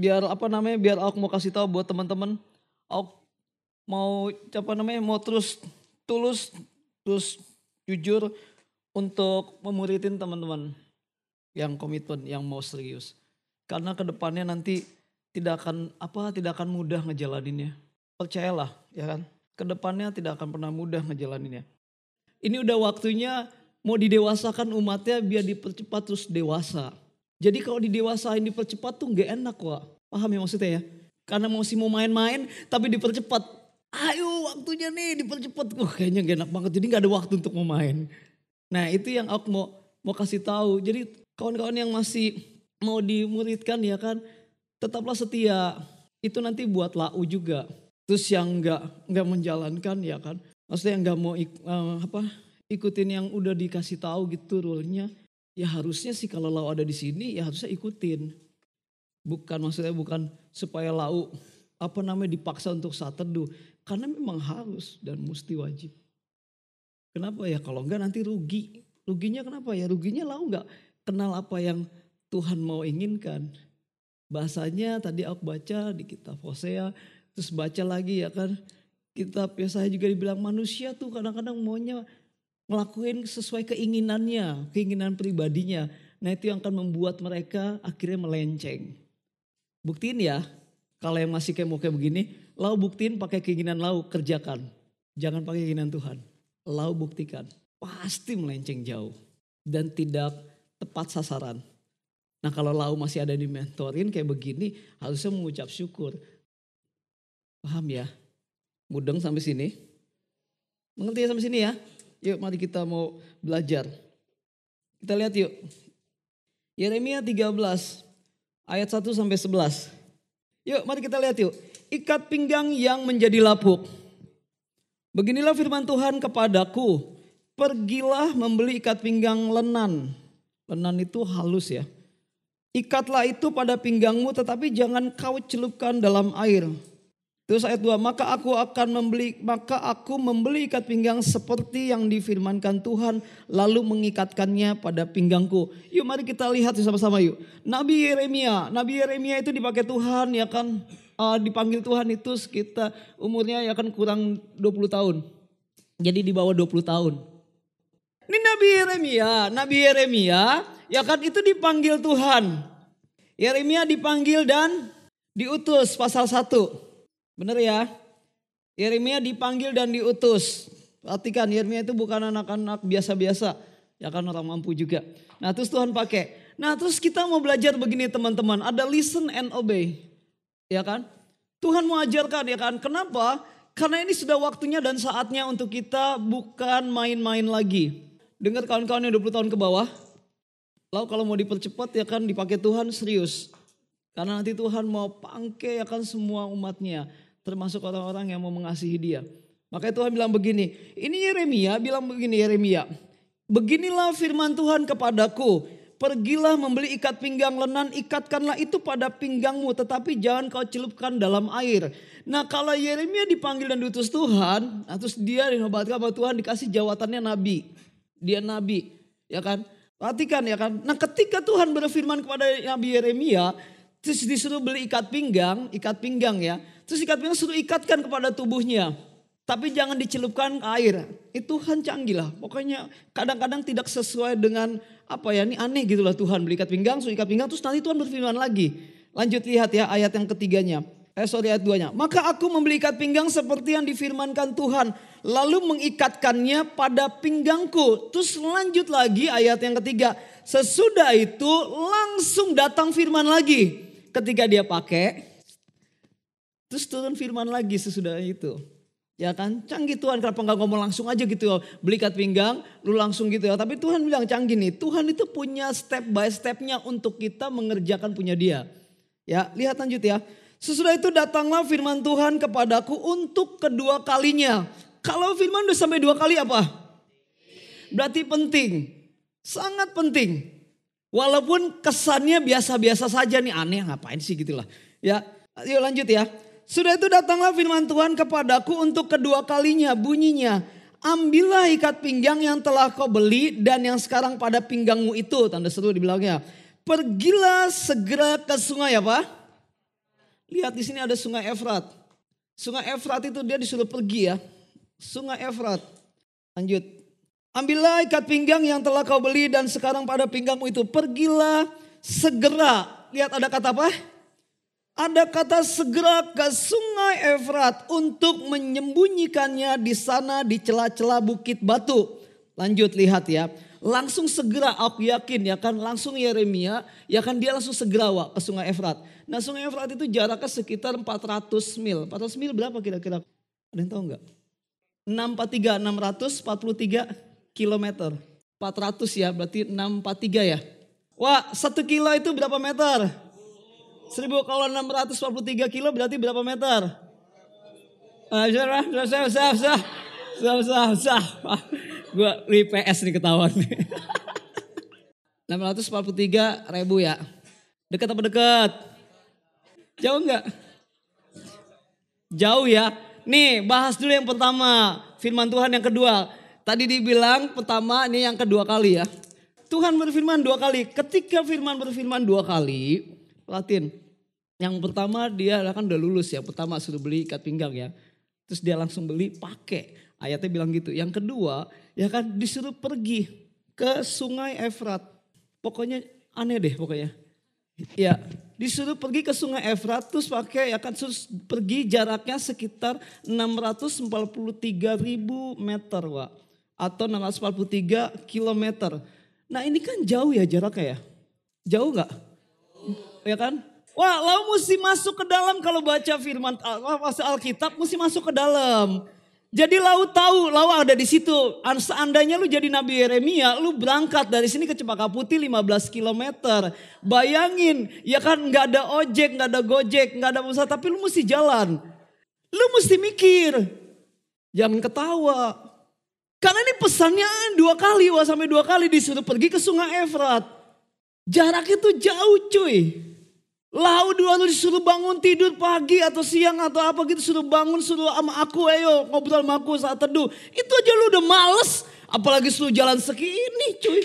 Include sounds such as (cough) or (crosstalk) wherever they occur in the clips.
biar apa namanya biar aku mau kasih tahu buat teman-teman. Aku mau apa namanya mau terus tulus terus jujur untuk memuridin teman-teman yang komitmen yang mau serius. Karena ke depannya nanti tidak akan apa tidak akan mudah ngejalaninnya. Percayalah ya kan? Ke depannya tidak akan pernah mudah ngejalaninnya. Ini udah waktunya mau didewasakan umatnya biar dipercepat terus dewasa jadi kalau didewasain dipercepat tuh nggak enak kok. Paham ya maksudnya ya? Karena masih mau main-main tapi dipercepat. Ayo waktunya nih dipercepat. Wah kayaknya gak enak banget. Jadi gak ada waktu untuk mau main. Nah itu yang aku mau mau kasih tahu. Jadi kawan-kawan yang masih mau dimuridkan ya kan. Tetaplah setia. Itu nanti buat lau juga. Terus yang nggak nggak menjalankan ya kan. Maksudnya yang nggak mau uh, apa ikutin yang udah dikasih tahu gitu rule-nya ya harusnya sih kalau lau ada di sini ya harusnya ikutin. Bukan maksudnya bukan supaya lau apa namanya dipaksa untuk saat teduh. Karena memang harus dan mesti wajib. Kenapa ya kalau enggak nanti rugi. Ruginya kenapa ya? Ruginya lau enggak kenal apa yang Tuhan mau inginkan. Bahasanya tadi aku baca di kitab Hosea, terus baca lagi ya kan. Kitab ya saya juga dibilang manusia tuh kadang-kadang maunya ngelakuin sesuai keinginannya, keinginan pribadinya. Nah itu yang akan membuat mereka akhirnya melenceng. Buktiin ya, kalau yang masih kayak kayak begini, lau buktiin pakai keinginan lau, kerjakan. Jangan pakai keinginan Tuhan. Lau buktikan, pasti melenceng jauh. Dan tidak tepat sasaran. Nah kalau lau masih ada di mentorin kayak begini, harusnya mengucap syukur. Paham ya? Mudeng sampai sini? Mengerti ya sampai sini ya? Yuk mari kita mau belajar. Kita lihat yuk. Yeremia 13 ayat 1 sampai 11. Yuk mari kita lihat yuk. Ikat pinggang yang menjadi lapuk. Beginilah firman Tuhan kepadaku. Pergilah membeli ikat pinggang lenan. Lenan itu halus ya. Ikatlah itu pada pinggangmu tetapi jangan kau celupkan dalam air Terus ayat 2, maka aku akan membeli maka aku membeli ikat pinggang seperti yang difirmankan Tuhan lalu mengikatkannya pada pinggangku. Yuk mari kita lihat sama-sama yuk. Nabi Yeremia, Nabi Yeremia itu dipakai Tuhan ya kan uh, dipanggil Tuhan itu sekitar umurnya ya kan kurang 20 tahun. Jadi di bawah 20 tahun. Ini Nabi Yeremia, Nabi Yeremia ya kan itu dipanggil Tuhan. Yeremia dipanggil dan diutus pasal 1. Benar ya? Yeremia dipanggil dan diutus. Perhatikan Yeremia itu bukan anak-anak biasa-biasa. Ya kan orang mampu juga. Nah terus Tuhan pakai. Nah terus kita mau belajar begini teman-teman. Ada listen and obey. Ya kan? Tuhan mau ajarkan ya kan. Kenapa? Karena ini sudah waktunya dan saatnya untuk kita bukan main-main lagi. Dengar kawan-kawan yang 20 tahun ke bawah. Lalu kalau mau dipercepat ya kan dipakai Tuhan serius. Karena nanti Tuhan mau pangke ya kan semua umatnya termasuk orang-orang yang mau mengasihi dia. Makanya Tuhan bilang begini, ini Yeremia bilang begini Yeremia, beginilah firman Tuhan kepadaku, pergilah membeli ikat pinggang lenan, ikatkanlah itu pada pinggangmu, tetapi jangan kau celupkan dalam air. Nah kalau Yeremia dipanggil dan diutus Tuhan, nah terus dia dinobatkan sama Tuhan dikasih jawatannya nabi. Dia nabi, ya kan? Perhatikan ya kan. Nah ketika Tuhan berfirman kepada Nabi Yeremia, terus disuruh beli ikat pinggang, ikat pinggang ya. Terus ikat pinggang suruh ikatkan kepada tubuhnya. Tapi jangan dicelupkan air. Itu Tuhan canggih lah. Pokoknya kadang-kadang tidak sesuai dengan apa ya. Ini aneh gitu lah Tuhan beli ikat pinggang, suruh ikat pinggang. Terus nanti Tuhan berfirman lagi. Lanjut lihat ya ayat yang ketiganya. Eh sorry ayat duanya. Maka aku membeli ikat pinggang seperti yang difirmankan Tuhan. Lalu mengikatkannya pada pinggangku. Terus lanjut lagi ayat yang ketiga. Sesudah itu langsung datang firman lagi. Ketika dia pakai, Terus turun firman lagi sesudah itu. Ya kan, canggih Tuhan kenapa nggak ngomong langsung aja gitu ya. Beli pinggang, lu langsung gitu ya. Tapi Tuhan bilang canggih nih, Tuhan itu punya step by stepnya untuk kita mengerjakan punya dia. Ya, lihat lanjut ya. Sesudah itu datanglah firman Tuhan kepadaku untuk kedua kalinya. Kalau firman udah sampai dua kali apa? Berarti penting. Sangat penting. Walaupun kesannya biasa-biasa saja nih aneh ngapain sih gitulah. Ya, yuk lanjut ya. Sudah itu datanglah firman Tuhan kepadaku untuk kedua kalinya bunyinya. Ambillah ikat pinggang yang telah kau beli dan yang sekarang pada pinggangmu itu. Tanda seru di belakangnya. Pergilah segera ke sungai apa? Lihat di sini ada sungai Efrat. Sungai Efrat itu dia disuruh pergi ya. Sungai Efrat. Lanjut. Ambillah ikat pinggang yang telah kau beli dan sekarang pada pinggangmu itu. Pergilah segera. Lihat ada kata apa? Ada kata segera ke sungai Efrat untuk menyembunyikannya di sana di celah-celah bukit batu. Lanjut lihat ya. Langsung segera aku yakin ya kan langsung Yeremia ya kan dia langsung segera wa, ke sungai Efrat. Nah sungai Efrat itu jaraknya sekitar 400 mil. 400 mil berapa kira-kira? Ada yang tahu nggak? 643, 643 kilometer. 400 ya berarti 643 ya. Wah satu kilo itu berapa meter? 1000 kalau 643 kilo berarti berapa meter? Ah, sah, sah, sah, sah, sah, sah, sah. Gue nih ketahuan. 643 (laughs) ribu ya. Dekat apa dekat? Jauh enggak? Jauh ya. Nih bahas dulu yang pertama. Firman Tuhan yang kedua. Tadi dibilang pertama ini yang kedua kali ya. Tuhan berfirman dua kali. Ketika firman berfirman dua kali. Latin. Yang pertama dia kan udah lulus ya. Pertama suruh beli ikat pinggang ya. Terus dia langsung beli pakai. Ayatnya bilang gitu. Yang kedua, ya kan disuruh pergi ke sungai Efrat. Pokoknya aneh deh pokoknya. Ya, disuruh pergi ke sungai Efrat terus pakai ya kan terus pergi jaraknya sekitar 643 ribu meter, Wak. Atau 643 kilometer. Nah ini kan jauh ya jaraknya ya. Jauh nggak? Ya kan? Wah, lalu mesti masuk ke dalam kalau baca firman Alkitab mesti masuk ke dalam. Jadi lau tahu, lau ada di situ. Seandainya lu jadi Nabi Yeremia, lu berangkat dari sini ke Cempaka Putih 15 km. Bayangin, ya kan nggak ada ojek, nggak ada gojek, nggak ada usaha, tapi lu mesti jalan. Lu mesti mikir, jangan ketawa. Karena ini pesannya dua kali, wah sampai dua kali disuruh pergi ke Sungai Efrat. Jarak itu jauh cuy. Lau dulu disuruh bangun tidur pagi atau siang atau apa gitu suruh bangun suruh sama aku ayo ngobrol sama aku saat teduh. Itu aja lu udah males apalagi suruh jalan segini cuy.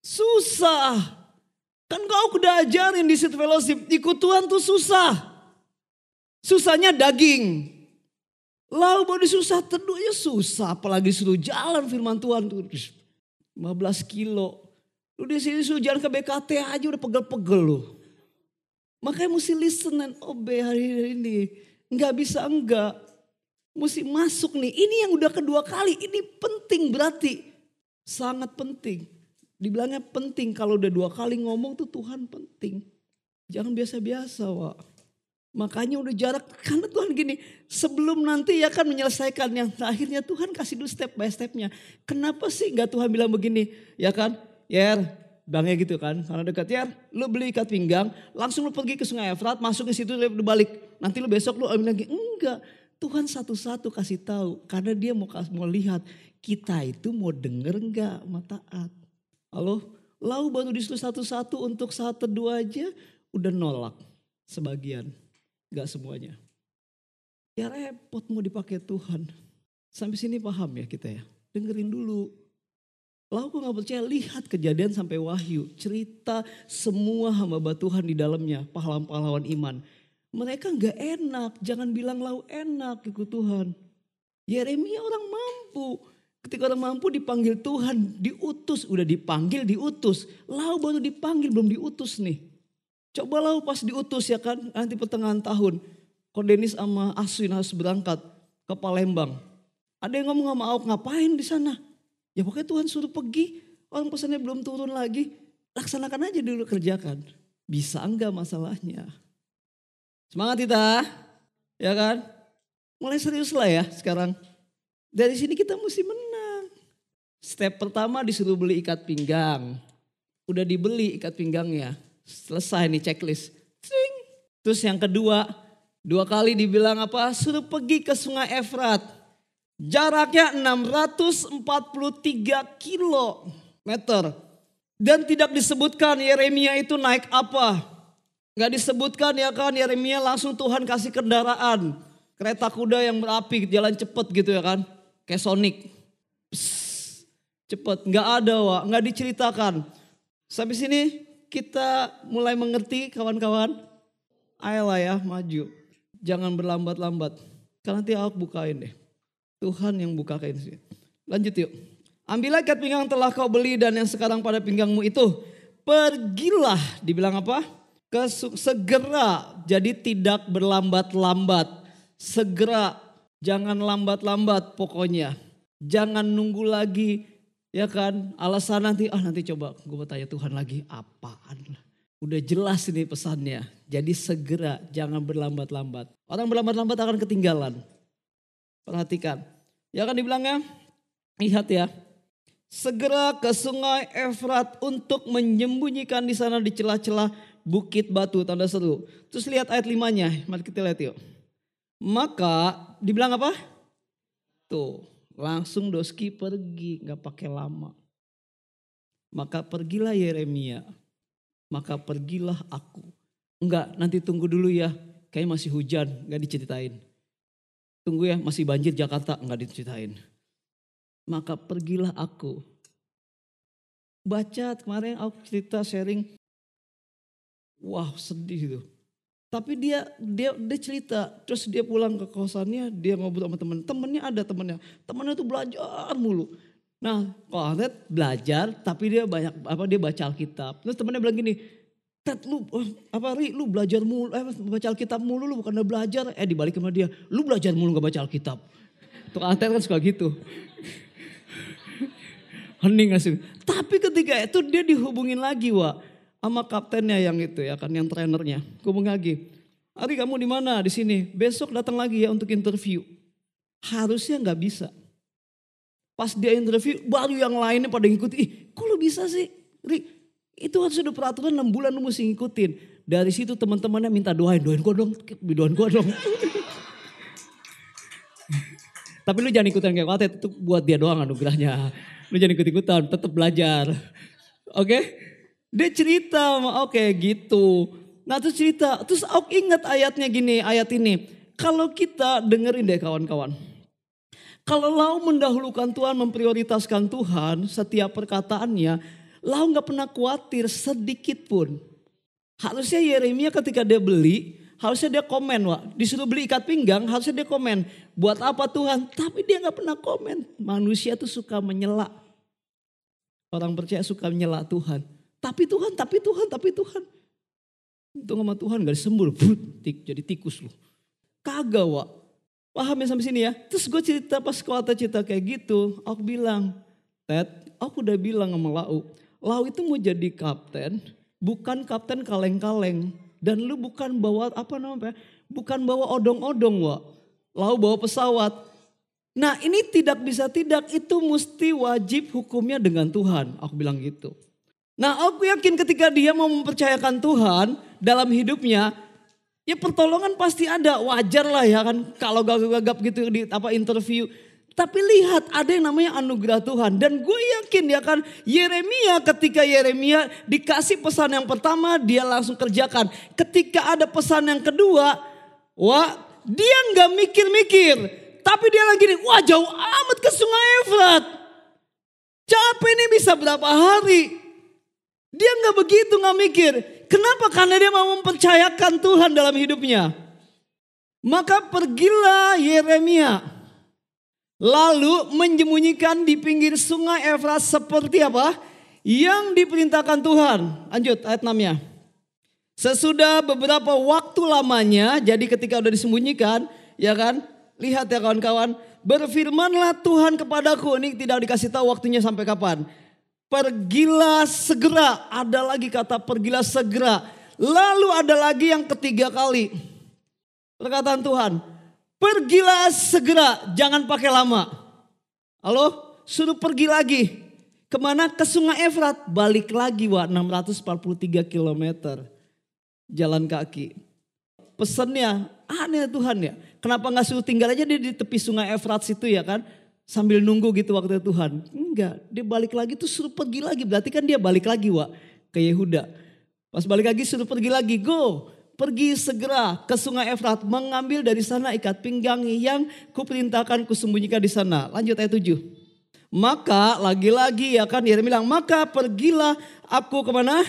Susah. Kan kau udah ajarin di situ fellowship ikut Tuhan tuh susah. Susahnya daging. Lau baru susah teduh ya susah apalagi suruh jalan firman Tuhan tuh 15 kilo. Lu di sini suruh jalan ke BKT aja udah pegel-pegel lu. Makanya mesti listen and obey hari ini. Enggak bisa enggak. Mesti masuk nih. Ini yang udah kedua kali. Ini penting berarti. Sangat penting. Dibilangnya penting. Kalau udah dua kali ngomong tuh Tuhan penting. Jangan biasa-biasa Wak. Makanya udah jarak. Karena Tuhan gini. Sebelum nanti ya kan menyelesaikan yang akhirnya Tuhan kasih dulu step by stepnya. Kenapa sih enggak Tuhan bilang begini? Ya kan? Yer Bangnya gitu kan, karena dekat ya, lu beli ikat pinggang, langsung lu pergi ke sungai Efrat, masuk ke situ, lu balik. Nanti lu besok lu ambil lagi, enggak. Tuhan satu-satu kasih tahu, karena dia mau mau lihat kita itu mau denger enggak, mau taat. Halo, lau baru disuruh satu-satu untuk saat teduh aja, udah nolak sebagian, enggak semuanya. Ya repot mau dipakai Tuhan. Sampai sini paham ya kita ya, dengerin dulu Lalu aku gak percaya, lihat kejadian sampai wahyu. Cerita semua hamba Tuhan di dalamnya, pahlawan-pahlawan iman. Mereka gak enak, jangan bilang lau enak ikut Tuhan. Yeremia orang mampu. Ketika orang mampu dipanggil Tuhan, diutus. Udah dipanggil, diutus. Lau baru dipanggil, belum diutus nih. Coba lau pas diutus ya kan, nanti pertengahan tahun. Kodenis sama Aswin harus berangkat ke Palembang. Ada yang ngomong sama Auk, ngapain di sana? Ya pokoknya Tuhan suruh pergi, orang pesannya belum turun lagi. Laksanakan aja dulu kerjakan. Bisa enggak masalahnya. Semangat kita, ya kan? Mulai serius lah ya sekarang. Dari sini kita mesti menang. Step pertama disuruh beli ikat pinggang. Udah dibeli ikat pinggangnya. Selesai nih checklist. Sing. Terus yang kedua, dua kali dibilang apa? Suruh pergi ke sungai Efrat. Jaraknya 643 kilometer. Dan tidak disebutkan Yeremia itu naik apa. Gak disebutkan ya kan Yeremia langsung Tuhan kasih kendaraan. Kereta kuda yang berapi jalan cepet gitu ya kan. Kayak Sonic. Cepet. Gak ada wak. Gak diceritakan. Sampai sini kita mulai mengerti kawan-kawan. ayolah ya maju. Jangan berlambat-lambat. Karena nanti aku bukain deh. Tuhan yang bukain sih. Lanjut yuk. Ambillah ikat pinggang telah kau beli dan yang sekarang pada pinggangmu itu. Pergilah, dibilang apa? Kesuk, segera, jadi tidak berlambat-lambat. Segera, jangan lambat-lambat pokoknya. Jangan nunggu lagi, ya kan? Alasan nanti, ah nanti coba gue tanya Tuhan lagi, apaan. Udah jelas ini pesannya. Jadi segera, jangan berlambat-lambat. Orang berlambat-lambat akan ketinggalan. Perhatikan. Ya kan dibilangnya, lihat ya. Segera ke sungai Efrat untuk menyembunyikan di sana di celah-celah bukit batu tanda seru. Terus lihat ayat limanya, mari kita lihat yuk. Maka dibilang apa? Tuh, langsung Doski pergi, nggak pakai lama. Maka pergilah Yeremia maka pergilah aku. Enggak, nanti tunggu dulu ya. Kayaknya masih hujan, enggak diceritain. Tunggu ya, masih banjir Jakarta, enggak diceritain. Maka pergilah aku. Baca kemarin aku cerita sharing. Wah sedih itu. Tapi dia dia dia cerita, terus dia pulang ke kosannya, dia ngobrol sama temen. Temennya ada temennya, temennya tuh belajar mulu. Nah, Ted belajar tapi dia banyak apa dia baca Alkitab. Terus temannya bilang gini, Ted lu oh, apa Ri lu belajar mulu eh, baca Alkitab mulu lu bukan belajar. Eh dibalik sama dia, lu belajar mulu gak baca Alkitab. Tuh Ted kan suka gitu. (laughs) Hening asli. Tapi ketika itu dia dihubungin lagi wa sama kaptennya yang itu ya kan yang trenernya. Hubungi lagi. Ari kamu di mana? Di sini. Besok datang lagi ya untuk interview. Harusnya nggak bisa. Pas dia interview baru yang lainnya pada ngikutin. Ih kok lu bisa sih? Ri, itu harus ada peraturan 6 bulan lu mesti ngikutin. Dari situ teman-temannya minta doain, doain gua dong, doain gua dong. (laughs) Tapi lu jangan ikutan kayak Watet, itu buat dia doang anugerahnya. Lu jangan ikut-ikutan, tetap belajar. (laughs) Oke? Okay? Dia cerita, oke okay, gitu. Nah terus cerita, terus aku ingat ayatnya gini, ayat ini. Kalau kita dengerin deh kawan-kawan. Kalau lau mendahulukan Tuhan, memprioritaskan Tuhan, setiap perkataannya, lau nggak pernah khawatir sedikit pun. Harusnya Yeremia ketika dia beli, harusnya dia komen, Wak. Disuruh beli ikat pinggang, harusnya dia komen. Buat apa Tuhan? Tapi dia nggak pernah komen. Manusia tuh suka menyela. Orang percaya suka menyela Tuhan. Tapi Tuhan, tapi Tuhan, tapi Tuhan. Itu sama Tuhan gak disembur, jadi tikus lu. Kagak, Wak. Paham ya sampai sini ya? Terus gue cerita pas kuota cerita kayak gitu, aku bilang, Ted, aku udah bilang sama Lau, Lau itu mau jadi kapten, bukan kapten kaleng-kaleng. Dan lu bukan bawa apa namanya, bukan bawa odong-odong wa. Lau bawa pesawat. Nah ini tidak bisa tidak, itu mesti wajib hukumnya dengan Tuhan. Aku bilang gitu. Nah aku yakin ketika dia mau mempercayakan Tuhan dalam hidupnya, Ya pertolongan pasti ada, wajar lah ya kan kalau gagap-gagap gitu di apa interview. Tapi lihat ada yang namanya anugerah Tuhan. Dan gue yakin ya kan Yeremia ketika Yeremia dikasih pesan yang pertama dia langsung kerjakan. Ketika ada pesan yang kedua, wah dia nggak mikir-mikir. Tapi dia lagi nih, wah jauh amat ke sungai Efrat. Capek ini bisa berapa hari. Dia nggak begitu nggak mikir. Kenapa? Karena dia mau mempercayakan Tuhan dalam hidupnya. Maka pergilah Yeremia. Lalu menyembunyikan di pinggir sungai Efrat seperti apa? Yang diperintahkan Tuhan. Lanjut ayat 6-nya. Sesudah beberapa waktu lamanya, jadi ketika udah disembunyikan, ya kan? Lihat ya kawan-kawan, berfirmanlah Tuhan kepadaku. Ini tidak dikasih tahu waktunya sampai kapan Pergilah segera. Ada lagi kata pergilah segera. Lalu ada lagi yang ketiga kali. Perkataan Tuhan. Pergilah segera. Jangan pakai lama. Halo? Suruh pergi lagi. Ke mana? Ke sungai Efrat. Balik lagi wah 643 km. Jalan kaki. Pesannya aneh Tuhan ya. Kenapa gak suruh tinggal aja dia di tepi sungai Efrat situ ya kan sambil nunggu gitu waktu Tuhan. Enggak, dia balik lagi tuh suruh pergi lagi. Berarti kan dia balik lagi Wak ke Yehuda. Pas balik lagi suruh pergi lagi, go. Pergi segera ke sungai Efrat mengambil dari sana ikat pinggang yang kuperintahkan kusembunyikan di sana. Lanjut ayat 7. Maka lagi-lagi ya kan dia bilang maka pergilah aku ke mana?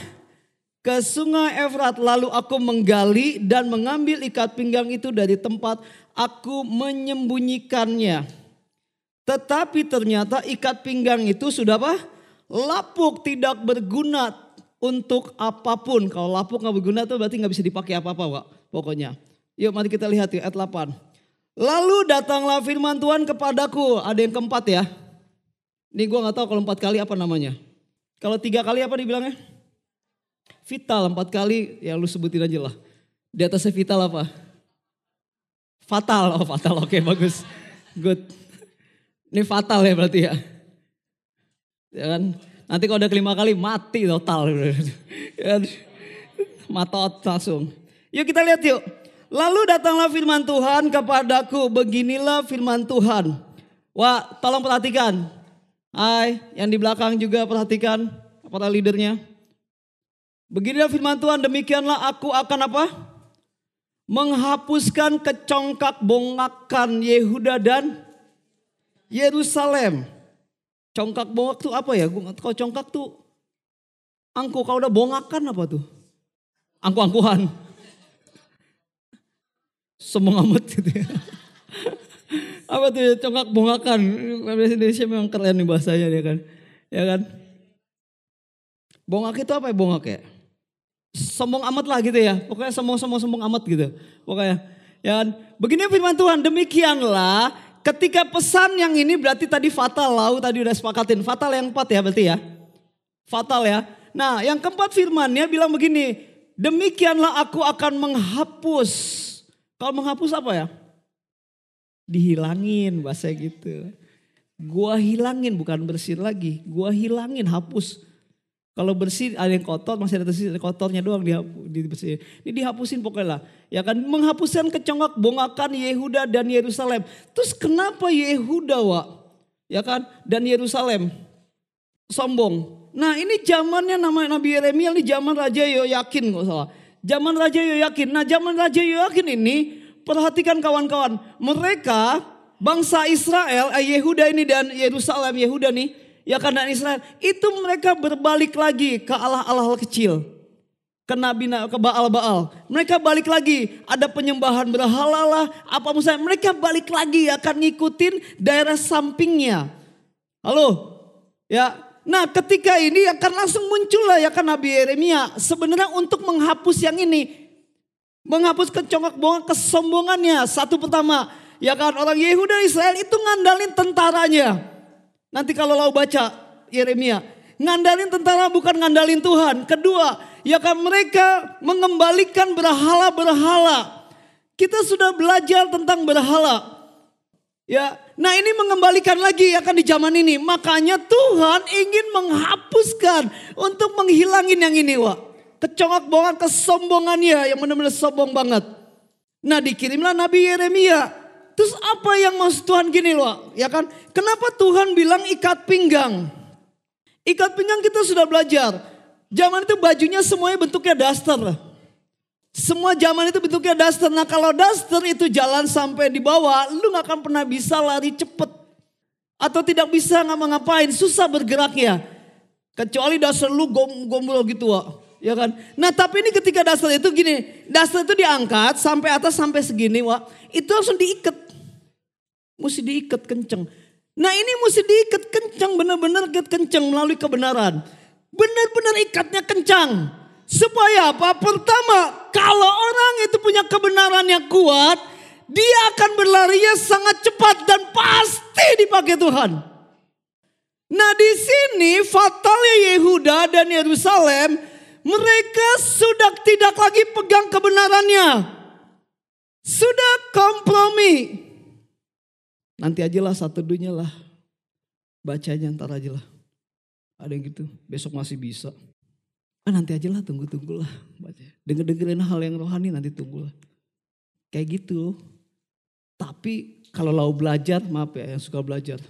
ke sungai Efrat. Lalu aku menggali dan mengambil ikat pinggang itu dari tempat aku menyembunyikannya. Tetapi ternyata ikat pinggang itu sudah apa? Lapuk tidak berguna untuk apa pun. Kalau lapuk nggak berguna itu berarti nggak bisa dipakai apa-apa Pak. Pokoknya. Yuk mari kita lihat yuk ayat 8. Lalu datanglah firman Tuhan kepadaku. Ada yang keempat ya. Ini gue nggak tahu kalau empat kali apa namanya. Kalau tiga kali apa dibilangnya? Vital empat kali ya lu sebutin aja lah. Di atasnya vital apa? Fatal, oh fatal oke okay, bagus. Good. Ini fatal ya berarti ya. Ya kan? Nanti kalau udah kelima kali mati total. ya, matot langsung. Yuk kita lihat yuk. Lalu datanglah firman Tuhan kepadaku. Beginilah firman Tuhan. Wah tolong perhatikan. Hai yang di belakang juga perhatikan. Para leadernya. Beginilah firman Tuhan, demikianlah aku akan apa? Menghapuskan kecongkak bongakan Yehuda dan Yerusalem. Congkak bongak tuh apa ya? Kalau congkak tuh angku. Kalau udah bongakan apa tuh? Angku-angkuhan. Semua amat gitu ya. apa tuh ya? congkak bongakan? Bahasa Indonesia memang keren nih bahasanya dia kan. Ya kan? Bongak itu apa ya bongak ya? sombong amat lah gitu ya. Pokoknya sombong-sombong sombong amat gitu. Pokoknya ya kan? Begini firman Tuhan, demikianlah ketika pesan yang ini berarti tadi fatal lau tadi udah sepakatin. Fatal yang empat ya berarti ya. Fatal ya. Nah yang keempat firmannya bilang begini, demikianlah aku akan menghapus. Kalau menghapus apa ya? Dihilangin bahasa gitu. Gua hilangin bukan bersih lagi, gua hilangin hapus. Kalau bersih ada yang kotor masih ada tersisa kotornya doang dibersihin. Ini dihapusin pokoknya lah. Ya kan menghapuskan kecongak bongakan Yehuda dan Yerusalem. Terus kenapa Yehuda wa? Ya kan dan Yerusalem sombong. Nah ini zamannya nama Nabi Yeremia ini zaman Raja Yoyakin nggak salah. Zaman Raja Yoyakin. Nah zaman Raja Yoyakin ini perhatikan kawan-kawan. Mereka bangsa Israel, eh, Yehuda ini dan Yerusalem, Yehuda nih ya karena Israel itu mereka berbalik lagi ke Allah-Allah kecil ke nabi ke Baal-Baal. Mereka balik lagi, ada penyembahan berhala lah, apa misalnya mereka balik lagi akan ngikutin daerah sampingnya. Halo? Ya. Nah, ketika ini akan langsung muncul lah ya kan Nabi Yeremia sebenarnya untuk menghapus yang ini. Menghapus kecongkak bonga kesombongannya. Satu pertama, ya kan orang Yehuda Israel itu ngandalin tentaranya. Nanti kalau lau baca Yeremia, ngandalin tentara bukan ngandalin Tuhan. Kedua, ya kan mereka mengembalikan berhala-berhala. Kita sudah belajar tentang berhala. Ya, nah ini mengembalikan lagi ya kan di zaman ini. Makanya Tuhan ingin menghapuskan untuk menghilangin yang ini, Wak. Kecongak bongan kesombongannya yang benar-benar sombong banget. Nah dikirimlah Nabi Yeremia Terus apa yang maksud Tuhan gini loh, ya kan? Kenapa Tuhan bilang ikat pinggang? Ikat pinggang kita sudah belajar. Zaman itu bajunya semuanya bentuknya daster. Semua zaman itu bentuknya daster. Nah kalau daster itu jalan sampai di bawah, lu gak akan pernah bisa lari cepet. Atau tidak bisa ngapa ngapain, susah bergeraknya. Kecuali daster lu gombol gitu wak. Ya kan? Nah tapi ini ketika daster itu gini, daster itu diangkat sampai atas sampai segini wak. Itu langsung diikat. Mesti diikat kenceng. Nah ini mesti diikat kencang, benar-benar ikat kencang melalui kebenaran. Benar-benar ikatnya kencang. Supaya apa? Pertama, kalau orang itu punya kebenaran yang kuat, dia akan berlarinya sangat cepat dan pasti dipakai Tuhan. Nah di sini fatalnya Yehuda dan Yerusalem, mereka sudah tidak lagi pegang kebenarannya. Sudah kompromi. Nanti aja lah satu dunia lah. Baca aja ntar aja lah. Ada yang gitu, besok masih bisa. Ah, nanti aja lah, tunggu-tunggu lah. Denger-dengerin hal yang rohani nanti tunggu lah. Kayak gitu. Tapi kalau lau belajar, maaf ya yang suka belajar.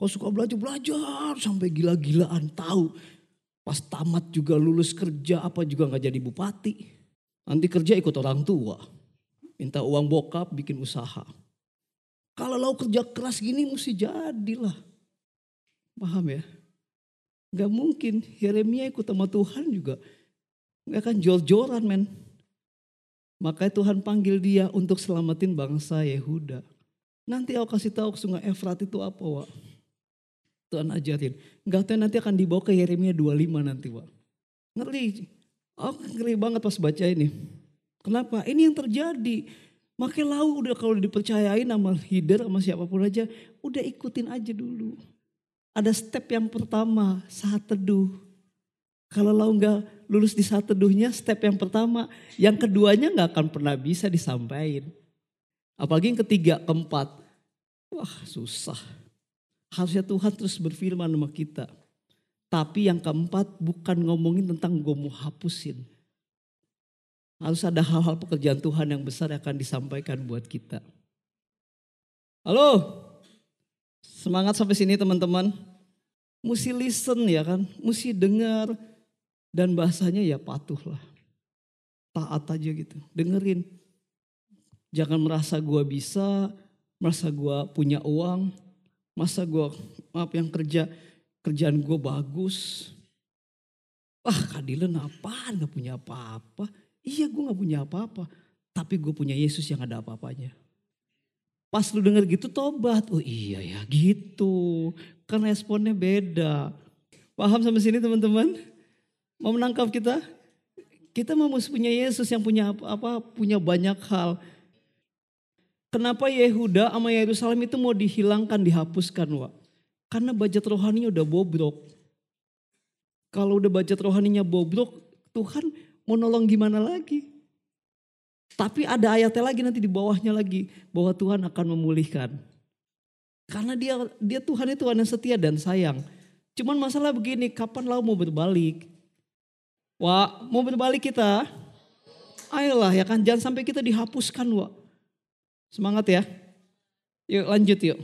Kau suka belajar, belajar sampai gila-gilaan tahu. Pas tamat juga lulus kerja apa juga gak jadi bupati. Nanti kerja ikut orang tua. Minta uang bokap bikin usaha. Kalau lau kerja keras gini mesti jadilah. Paham ya? Gak mungkin Yeremia ikut sama Tuhan juga. Nggak kan jor-joran men. Makanya Tuhan panggil dia untuk selamatin bangsa Yehuda. Nanti aku kasih tahu sungai Efrat itu apa Wak. Tuhan ajarin. Gak tahu nanti akan dibawa ke Yeremia 25 nanti Wak. Ngeri. Aku ngeri banget pas baca ini. Kenapa? Ini yang terjadi. Makanya lau udah kalau dipercayain sama leader sama siapa pun aja. Udah ikutin aja dulu. Ada step yang pertama saat teduh. Kalau lau nggak lulus di saat teduhnya step yang pertama. Yang keduanya nggak akan pernah bisa disampaikan. Apalagi yang ketiga, keempat. Wah susah. Harusnya Tuhan terus berfirman sama kita. Tapi yang keempat bukan ngomongin tentang gue mau hapusin. Harus ada hal-hal pekerjaan Tuhan yang besar yang akan disampaikan buat kita. Halo, semangat sampai sini teman-teman. Mesti listen ya kan, mesti dengar. Dan bahasanya ya patuhlah. Taat aja gitu, dengerin. Jangan merasa gue bisa, merasa gue punya uang, masa gue maaf yang kerja kerjaan gue bagus. Wah kadilan apaan gak punya apa-apa. Iya gue gak punya apa-apa. Tapi gue punya Yesus yang ada apa-apanya. Pas lu denger gitu tobat. Oh iya ya gitu. Kan responnya beda. Paham sampai sini teman-teman? Mau menangkap kita? Kita mau punya Yesus yang punya apa, punya banyak hal. Kenapa Yehuda sama Yerusalem itu mau dihilangkan, dihapuskan, Wak? Karena budget rohaninya udah bobrok. Kalau udah budget rohaninya bobrok, Tuhan mau nolong gimana lagi? Tapi ada ayatnya lagi nanti di bawahnya lagi bahwa Tuhan akan memulihkan. Karena dia dia Tuhan itu Tuhan yang setia dan sayang. Cuman masalah begini, kapan lau mau berbalik? Wah, mau berbalik kita? Ayolah ya kan, jangan sampai kita dihapuskan, Wak. Semangat ya. Yuk lanjut yuk.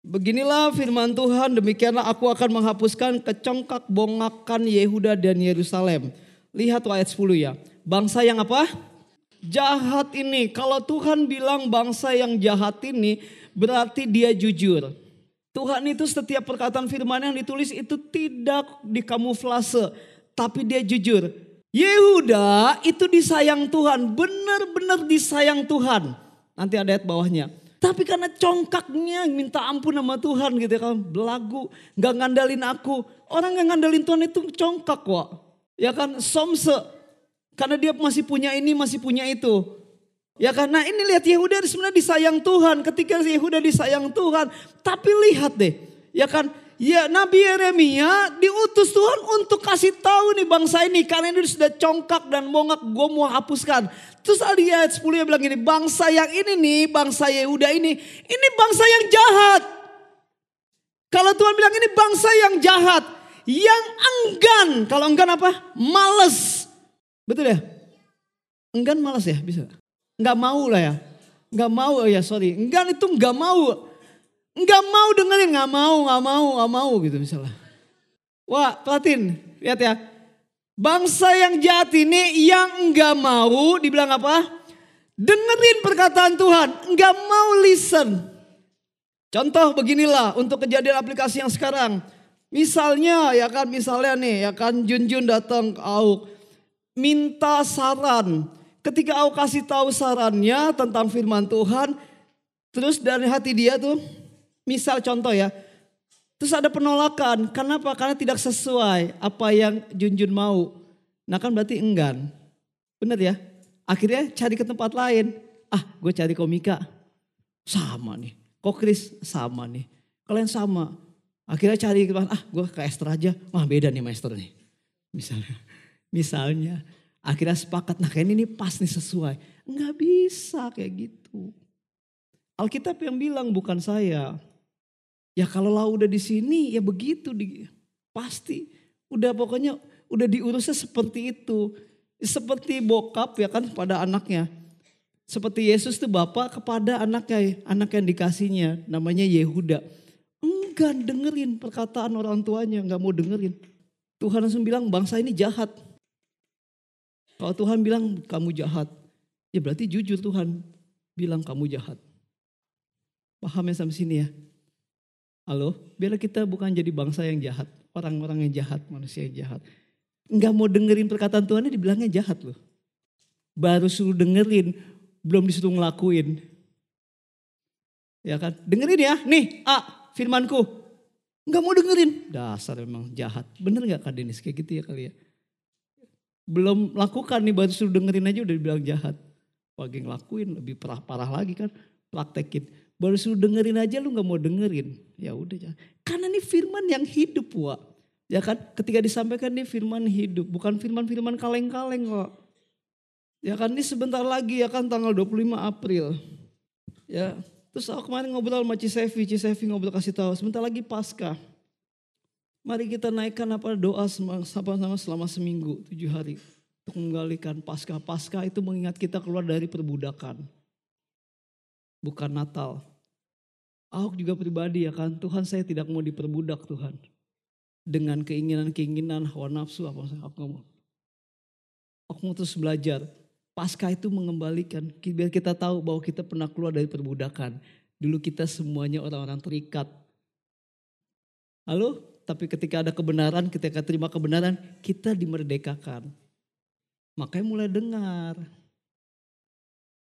Beginilah firman Tuhan, demikianlah aku akan menghapuskan kecongkak bongakan Yehuda dan Yerusalem. Lihat ayat 10 ya. Bangsa yang apa? Jahat ini. Kalau Tuhan bilang bangsa yang jahat ini berarti dia jujur. Tuhan itu setiap perkataan firman yang ditulis itu tidak dikamuflase tapi dia jujur. Yehuda itu disayang Tuhan, benar-benar disayang Tuhan. Nanti ada ayat bawahnya. Tapi karena congkaknya minta ampun sama Tuhan gitu ya kan. Belagu, gak ngandalin aku. Orang yang ngandalin Tuhan itu congkak kok. Ya kan, somse. Karena dia masih punya ini, masih punya itu. Ya karena ini lihat Yehuda sebenarnya disayang Tuhan. Ketika Yehuda disayang Tuhan. Tapi lihat deh. Ya kan, Ya Nabi Yeremia diutus Tuhan untuk kasih tahu nih bangsa ini. Karena ini sudah congkak dan mongak gue mau hapuskan. Terus di ayat 10 dia bilang ini. Bangsa yang ini nih bangsa Yehuda ini. Ini bangsa yang jahat. Kalau Tuhan bilang ini bangsa yang jahat. Yang enggan. Kalau enggan apa? Males. Betul ya? Enggan males ya bisa. Enggak mau lah ya. Enggak mau oh ya sorry. Enggan itu enggak mau. Nggak mau dengerin, nggak mau, nggak mau, nggak mau gitu misalnya. Wah, perhatiin, lihat ya. Bangsa yang jahat ini yang nggak mau, dibilang apa? Dengerin perkataan Tuhan, nggak mau listen. Contoh beginilah untuk kejadian aplikasi yang sekarang. Misalnya ya kan, misalnya nih ya kan Junjun datang ke Auk. Minta saran. Ketika Auk kasih tahu sarannya tentang firman Tuhan. Terus dari hati dia tuh Misal contoh ya, terus ada penolakan. Kenapa? Karena tidak sesuai apa yang Junjun mau. Nah kan berarti enggan. Bener ya? Akhirnya cari ke tempat lain. Ah gue cari komika. Sama nih. Kok Chris sama nih. Kalian sama. Akhirnya cari ah gue ke Esther aja. Wah beda nih master nih. Misalnya. (laughs) Misalnya. Akhirnya sepakat. Nah kayaknya ini pas nih sesuai. Enggak bisa kayak gitu. Alkitab yang bilang bukan saya. Ya kalau lah udah di sini ya begitu di pasti udah pokoknya udah diurusnya seperti itu. Seperti bokap ya kan pada anaknya. Seperti Yesus tuh bapak kepada anaknya, anak yang dikasihnya namanya Yehuda. Enggak dengerin perkataan orang tuanya, enggak mau dengerin. Tuhan langsung bilang bangsa ini jahat. Kalau Tuhan bilang kamu jahat, ya berarti jujur Tuhan bilang kamu jahat. Paham ya sampai sini ya? Halo, biar kita bukan jadi bangsa yang jahat, orang-orang yang jahat, manusia yang jahat. nggak mau dengerin perkataan Tuhan dibilangnya jahat loh. Baru suruh dengerin, belum disuruh ngelakuin. Ya kan? Dengerin ya, nih A, firmanku. Nggak mau dengerin. Dasar memang jahat. Bener nggak Kak Denis? Kayak gitu ya kali ya. Belum lakukan nih, baru suruh dengerin aja udah dibilang jahat. Pagi ngelakuin, lebih parah, parah lagi kan. Praktekin. Baru suruh dengerin aja lu nggak mau dengerin. Ya udah. Karena ini firman yang hidup, Wak. Ya kan? Ketika disampaikan ini firman hidup, bukan firman-firman kaleng-kaleng kok. Ya kan ini sebentar lagi ya kan tanggal 25 April. Ya, terus aku kemarin ngobrol sama Cisevi, Cisevi ngobrol kasih tahu sebentar lagi pasca. Mari kita naikkan apa doa sama-sama selama seminggu, tujuh hari. Untuk menggalikan pasca. Pasca itu mengingat kita keluar dari perbudakan. Bukan Natal. Aku juga pribadi ya kan, Tuhan saya tidak mau diperbudak Tuhan. Dengan keinginan-keinginan, hawa nafsu, apa aku nggak mau. Aku mau terus belajar Pasca itu mengembalikan, biar kita tahu bahwa kita pernah keluar dari perbudakan. Dulu kita semuanya orang-orang terikat. Halo? Tapi ketika ada kebenaran, ketika terima kebenaran, kita dimerdekakan. Makanya mulai dengar.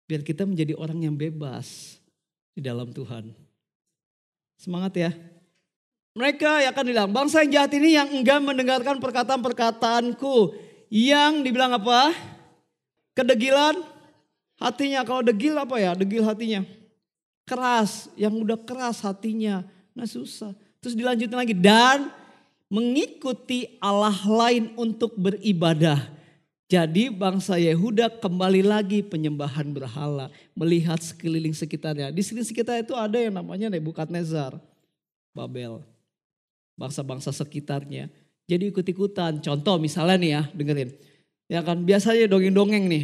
Biar kita menjadi orang yang bebas di dalam Tuhan. Semangat ya. Mereka yang akan bilang, bangsa yang jahat ini yang enggak mendengarkan perkataan-perkataanku. Yang dibilang apa? Kedegilan hatinya. Kalau degil apa ya? Degil hatinya. Keras. Yang udah keras hatinya. Nah susah. Terus dilanjutin lagi. Dan mengikuti Allah lain untuk beribadah. Jadi bangsa Yehuda kembali lagi penyembahan berhala. Melihat sekeliling sekitarnya. Di sekeliling sekitar itu ada yang namanya Nebukadnezar. Babel. Bangsa-bangsa sekitarnya. Jadi ikut-ikutan. Contoh misalnya nih ya dengerin. Ya kan biasanya dongeng-dongeng nih.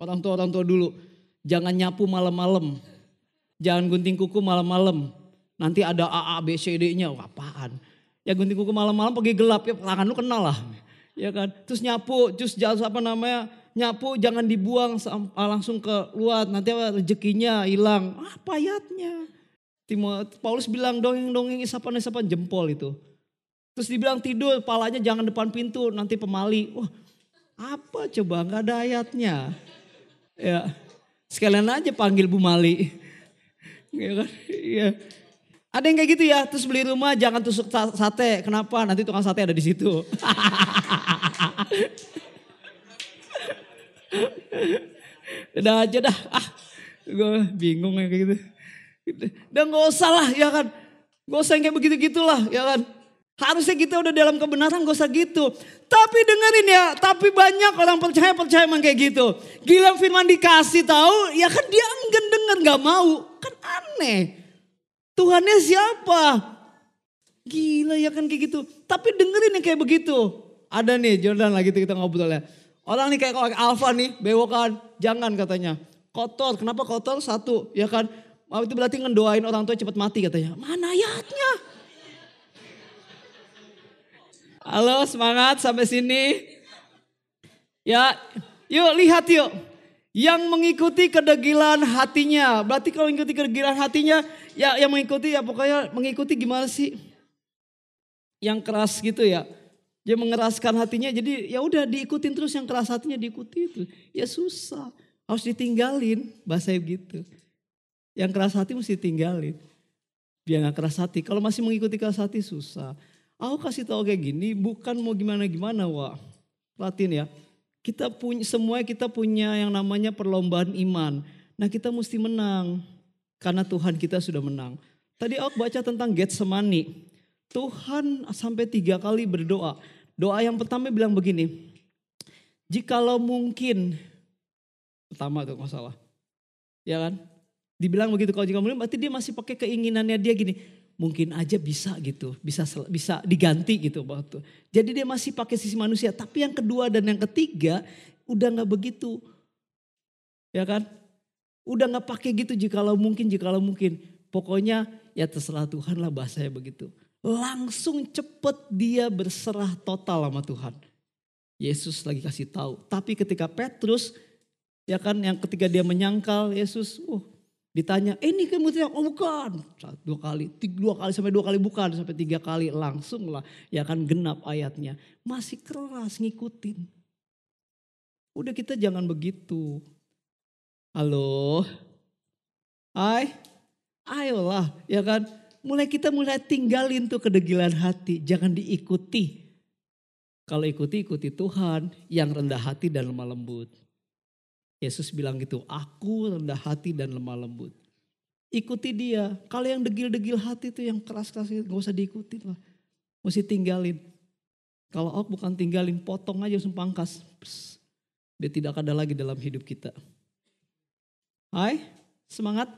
Orang tua orang tua dulu. Jangan nyapu malam-malam. Jangan gunting kuku malam-malam. Nanti ada A, A, B, C, D-nya. Apaan? Ya gunting kuku malam-malam pergi gelap ya tangan lu kenal lah. Ya kan. Terus nyapu, terus jangan apa namanya nyapu jangan dibuang langsung ke luar nanti rezekinya hilang. Apa ayatnya? Paulus bilang dongeng-dongeng isapan-isapan jempol itu. Terus dibilang tidur, palanya jangan depan pintu, nanti pemali. Wah, apa coba nggak ada ayatnya. Ya. Sekalian aja panggil Bu Mali. Ya kan? Iya. Ada yang kayak gitu ya, terus beli rumah jangan tusuk sate. Kenapa? Nanti tukang sate ada di situ. (laughs) udah aja dah. Ah, gue bingung ya kayak gitu. Dan gak usah lah ya kan. Gak usah yang kayak begitu-gitulah ya kan. Harusnya kita udah dalam kebenaran gak usah gitu. Tapi dengerin ya, tapi banyak orang percaya percaya emang kayak gitu. Gila firman dikasih tahu, ya kan dia enggan denger gak mau. Kan aneh. Tuhannya siapa? Gila ya kan kayak gitu. Tapi dengerin yang kayak begitu. Ada nih Jordan lagi kita ngobrol ya. Orang nih kayak Alfa nih, bewokan. Jangan katanya. Kotor, kenapa kotor? Satu, ya kan. Itu berarti ngedoain orang tua cepat mati katanya. Mana ayatnya? Halo semangat sampai sini. Ya yuk lihat yuk. Yang mengikuti kedegilan hatinya. Berarti kalau mengikuti kedegilan hatinya ya yang mengikuti ya pokoknya mengikuti gimana sih? Yang keras gitu ya. Dia mengeraskan hatinya jadi ya udah diikutin terus yang keras hatinya diikuti itu. Ya susah. Harus ditinggalin bahasa gitu. Yang keras hati mesti tinggalin. Biar gak keras hati. Kalau masih mengikuti keras hati susah. Aku kasih tahu kayak gini bukan mau gimana-gimana wah. Latin ya. Kita punya semua kita punya yang namanya perlombaan iman. Nah kita mesti menang karena Tuhan kita sudah menang. Tadi aku baca tentang Getsemani. Tuhan sampai tiga kali berdoa. Doa yang pertama bilang begini. Jikalau mungkin. Pertama tuh masalah. Ya kan? Dibilang begitu kalau jika mungkin berarti dia masih pakai keinginannya dia gini mungkin aja bisa gitu, bisa bisa diganti gitu waktu. Jadi dia masih pakai sisi manusia, tapi yang kedua dan yang ketiga udah nggak begitu, ya kan? Udah nggak pakai gitu jikalau mungkin, jikalau mungkin. Pokoknya ya terserah Tuhan lah bahasanya begitu. Langsung cepet dia berserah total sama Tuhan. Yesus lagi kasih tahu. Tapi ketika Petrus, ya kan yang ketika dia menyangkal Yesus, oh Ditanya, eh ini kamu teriak, oh bukan. Satu, dua kali, tiga, dua kali sampai dua kali bukan, sampai tiga kali langsung lah. Ya kan genap ayatnya. Masih keras ngikutin. Udah kita jangan begitu. Halo. Hai. Ayolah ya kan. Mulai kita mulai tinggalin tuh kedegilan hati. Jangan diikuti. Kalau ikuti, ikuti Tuhan yang rendah hati dan lemah lembut. Yesus bilang gitu, aku rendah hati dan lemah lembut. Ikuti dia. Kalau yang degil-degil hati itu yang keras-keras gak usah diikuti lah. Mesti tinggalin. Kalau aku bukan tinggalin, potong aja langsung pangkas. Pss, dia tidak ada lagi dalam hidup kita. Hai, semangat.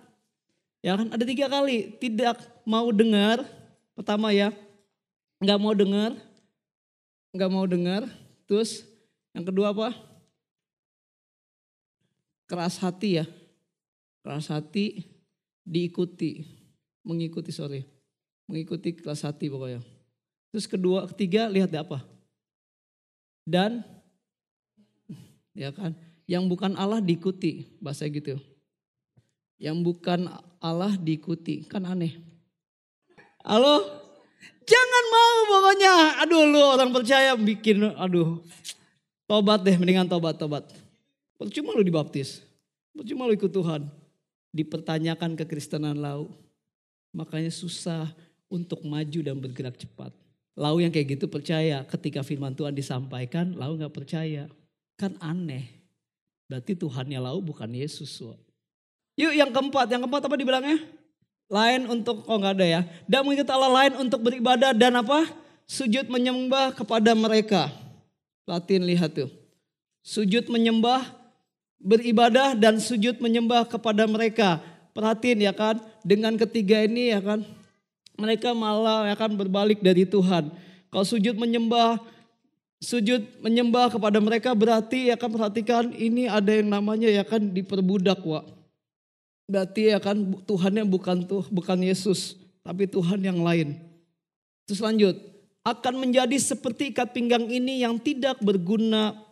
Ya kan ada tiga kali tidak mau dengar. Pertama ya, nggak mau dengar, nggak mau dengar. Terus yang kedua apa? Keras hati ya. Keras hati diikuti. Mengikuti sorry. Mengikuti keras hati pokoknya. Terus kedua, ketiga lihat apa. Dan ya kan, yang bukan Allah diikuti, bahasa gitu. Yang bukan Allah diikuti, kan aneh. Halo? Jangan mau pokoknya. Aduh lu orang percaya bikin, aduh. Tobat deh, mendingan tobat, tobat. Percuma lu dibaptis. Percuma lu ikut Tuhan. Dipertanyakan kekristenan lau. Makanya susah untuk maju dan bergerak cepat. Lau yang kayak gitu percaya ketika firman Tuhan disampaikan, lau gak percaya. Kan aneh. Berarti Tuhannya lau bukan Yesus. Yuk yang keempat, yang keempat apa dibilangnya? Lain untuk, oh gak ada ya. Dan mengikuti Allah lain untuk beribadah dan apa? Sujud menyembah kepada mereka. Latin lihat tuh. Sujud menyembah beribadah dan sujud menyembah kepada mereka. Perhatiin ya kan, dengan ketiga ini ya kan, mereka malah ya kan berbalik dari Tuhan. Kalau sujud menyembah, sujud menyembah kepada mereka berarti ya kan perhatikan ini ada yang namanya ya kan diperbudak wa. Berarti ya kan Tuhannya bukan tuh bukan Yesus, tapi Tuhan yang lain. Terus lanjut, akan menjadi seperti ikat pinggang ini yang tidak berguna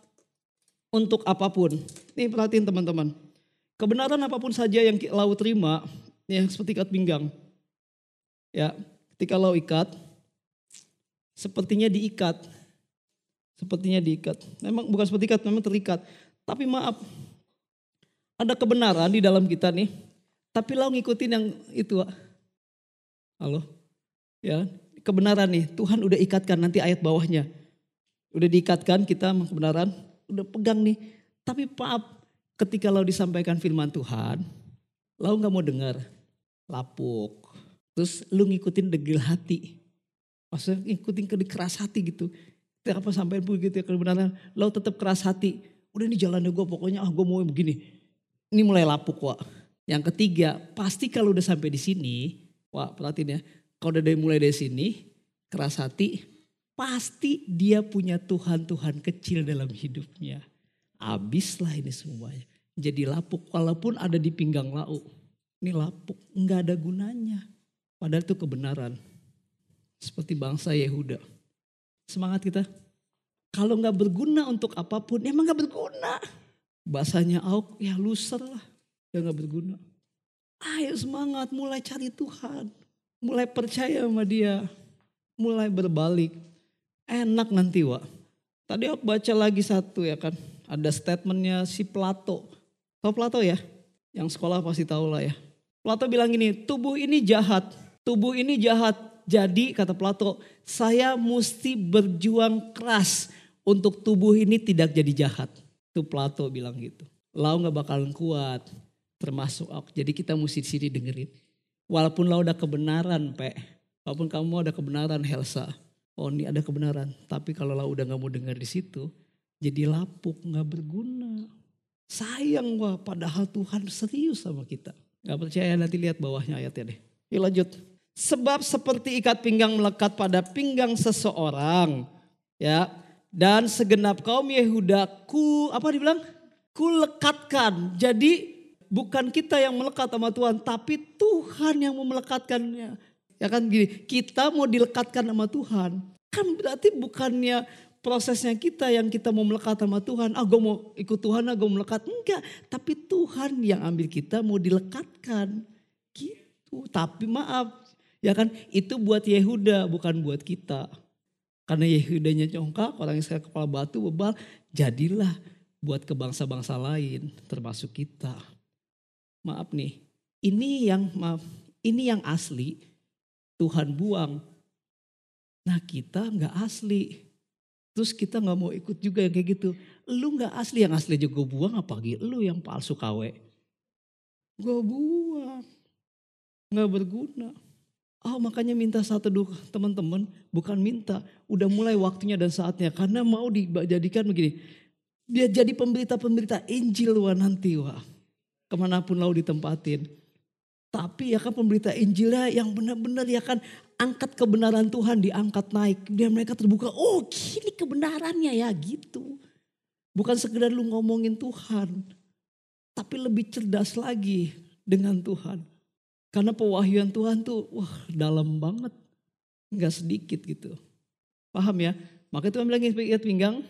untuk apa pun. Nih perhatiin teman-teman. Kebenaran apa pun saja yang lau terima, yang seperti ikat pinggang. Ya, ketika lau ikat, sepertinya diikat. Sepertinya diikat. Memang bukan seperti ikat, memang terikat. Tapi maaf, ada kebenaran di dalam kita nih. Tapi lau ngikutin yang itu. Halo? Ya, kebenaran nih. Tuhan udah ikatkan nanti ayat bawahnya. Udah diikatkan kita kebenaran udah pegang nih. Tapi maaf, ketika lo disampaikan firman Tuhan, lo nggak mau dengar, lapuk. Terus lu ngikutin degil hati. Maksudnya ngikutin ke keras hati gitu. Apa sampai begitu ya kebenaran, lo tetap keras hati. Udah ini jalannya gue pokoknya ah gue mau begini. Ini mulai lapuk wak. Yang ketiga, pasti kalau udah sampai di sini, wah perhatiin ya. Kalau udah mulai dari sini, keras hati, Pasti dia punya Tuhan-Tuhan kecil dalam hidupnya. Habislah ini semuanya. Jadi lapuk walaupun ada di pinggang lau. Ini lapuk nggak ada gunanya. Padahal itu kebenaran. Seperti bangsa Yehuda. Semangat kita. Kalau nggak berguna untuk apa pun, emang nggak berguna. Bahasanya Auk, ya loser lah. Ya nggak berguna. Ayo semangat, mulai cari Tuhan. Mulai percaya sama dia. Mulai berbalik. Enak nanti Wak. Tadi aku baca lagi satu ya kan. Ada statementnya si Plato. Tahu Plato ya? Yang sekolah pasti tahu lah ya. Plato bilang gini, tubuh ini jahat. Tubuh ini jahat. Jadi kata Plato, saya mesti berjuang keras untuk tubuh ini tidak jadi jahat. Itu Plato bilang gitu. Lau gak bakalan kuat. Termasuk aku. Jadi kita mesti di sini dengerin. Walaupun lau udah kebenaran, Pe. Walaupun kamu ada kebenaran, Helsa oh ini ada kebenaran. Tapi kalau lah udah nggak mau dengar di situ, jadi lapuk, nggak berguna. Sayang wah, padahal Tuhan serius sama kita. Gak percaya nanti lihat bawahnya ayatnya deh. Yuk lanjut. Sebab seperti ikat pinggang melekat pada pinggang seseorang. Ya, dan segenap kaum Yehuda ku apa dibilang? Ku lekatkan. Jadi bukan kita yang melekat sama Tuhan, tapi Tuhan yang melekatkannya. Ya kan gini, kita mau dilekatkan sama Tuhan. Kan berarti bukannya prosesnya kita yang kita mau melekat sama Tuhan. Ah gue mau ikut Tuhan, ah gue melekat. Enggak, tapi Tuhan yang ambil kita mau dilekatkan. Gitu. Tapi maaf, ya kan itu buat Yehuda bukan buat kita. Karena Yehudanya congkak, orang Israel kepala batu bebal, jadilah buat ke bangsa-bangsa lain termasuk kita. Maaf nih, ini yang maaf, ini yang asli Tuhan buang. Nah kita nggak asli. Terus kita nggak mau ikut juga yang kayak gitu. Lu nggak asli, yang asli juga gue buang apa gitu. Lu yang palsu kawe. Gue buang. Nggak berguna. Oh makanya minta satu dua teman-teman. Bukan minta. Udah mulai waktunya dan saatnya. Karena mau dijadikan begini. Dia jadi pemberita-pemberita Injil wah nanti wah. Ke mana pun lau ditempatin. Tapi ya kan pemberita Injilnya yang benar-benar ya kan angkat kebenaran Tuhan diangkat naik. Biar mereka terbuka, oh gini kebenarannya ya gitu. Bukan sekedar lu ngomongin Tuhan. Tapi lebih cerdas lagi dengan Tuhan. Karena pewahyuan Tuhan tuh wah dalam banget. Enggak sedikit gitu. Paham ya? Maka Tuhan bilang ikat pinggang.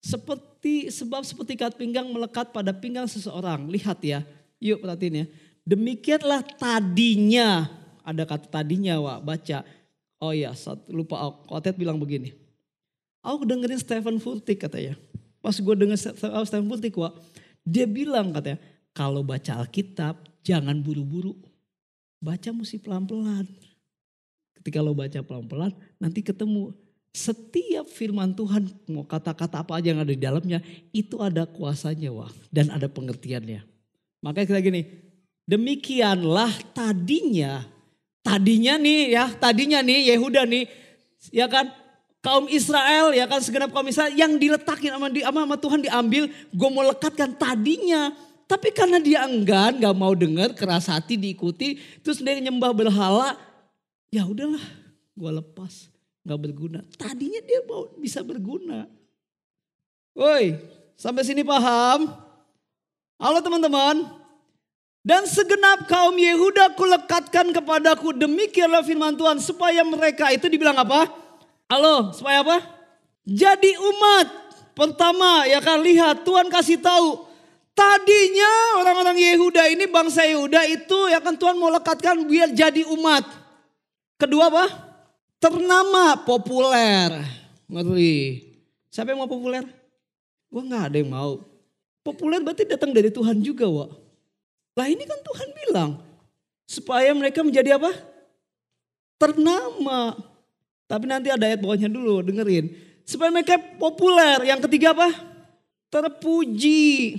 Seperti sebab seperti ikat pinggang melekat pada pinggang seseorang. Lihat ya. Yuk perhatiin ya. Demikianlah tadinya. Ada kata tadinya Wak baca. Oh ya lupa Kotet bilang begini. Aku dengerin Stephen Furtick katanya. Pas gue denger Stephen Furtick Wak. Dia bilang katanya. Kalau baca Alkitab jangan buru-buru. Baca mesti pelan-pelan. Ketika lo baca pelan-pelan nanti ketemu setiap firman Tuhan, mau kata-kata apa aja yang ada di dalamnya, itu ada kuasanya wah dan ada pengertiannya. Makanya kita gini, demikianlah tadinya, tadinya nih ya, tadinya nih Yehuda nih, ya kan kaum Israel ya kan segenap kaum Israel yang diletakin sama, di, sama, sama Tuhan diambil, gue mau lekatkan tadinya. Tapi karena dia enggan, gak mau dengar, keras hati diikuti, terus dia nyembah berhala, ya udahlah, gue lepas nggak berguna. Tadinya dia mau bisa berguna. Woi, sampai sini paham? Halo teman-teman. Dan segenap kaum Yehuda kulekatkan kepadaku demikianlah firman Tuhan supaya mereka itu dibilang apa? Halo, supaya apa? Jadi umat. Pertama ya kan lihat Tuhan kasih tahu. Tadinya orang-orang Yehuda ini bangsa Yehuda itu ya kan Tuhan mau lekatkan biar jadi umat. Kedua apa? ternama populer. Ngeri. Siapa yang mau populer? Wah nggak ada yang mau. Populer berarti datang dari Tuhan juga, Wak. Lah ini kan Tuhan bilang. Supaya mereka menjadi apa? Ternama. Tapi nanti ada ayat bawahnya dulu, dengerin. Supaya mereka populer. Yang ketiga apa? Terpuji.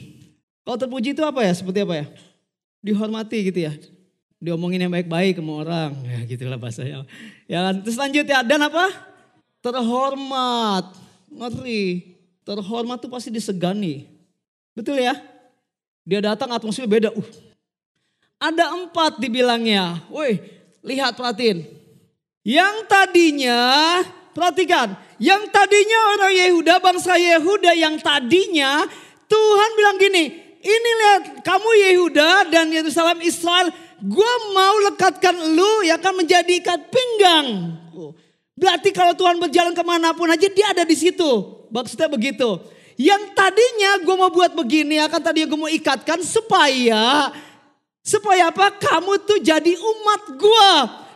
Kalau terpuji itu apa ya? Seperti apa ya? Dihormati gitu ya diomongin yang baik-baik sama orang. Ya gitulah bahasanya. Ya? Terus lanjut ya. Dan apa? Terhormat. Ngeri. Terhormat tuh pasti disegani. Betul ya? Dia datang atmosfer beda. Uh. Ada empat dibilangnya. Woi, lihat perhatiin. Yang tadinya, perhatikan. Yang tadinya orang Yehuda, bangsa Yehuda yang tadinya Tuhan bilang gini. Ini lihat kamu Yehuda dan Yerusalem Israel gue mau lekatkan lu ya kan menjadi ikat pinggang. Berarti kalau Tuhan berjalan ke mana pun aja dia ada di situ. Maksudnya begitu. Yang tadinya gue mau buat begini akan tadi gue mau ikatkan supaya supaya apa? Kamu tuh jadi umat gue,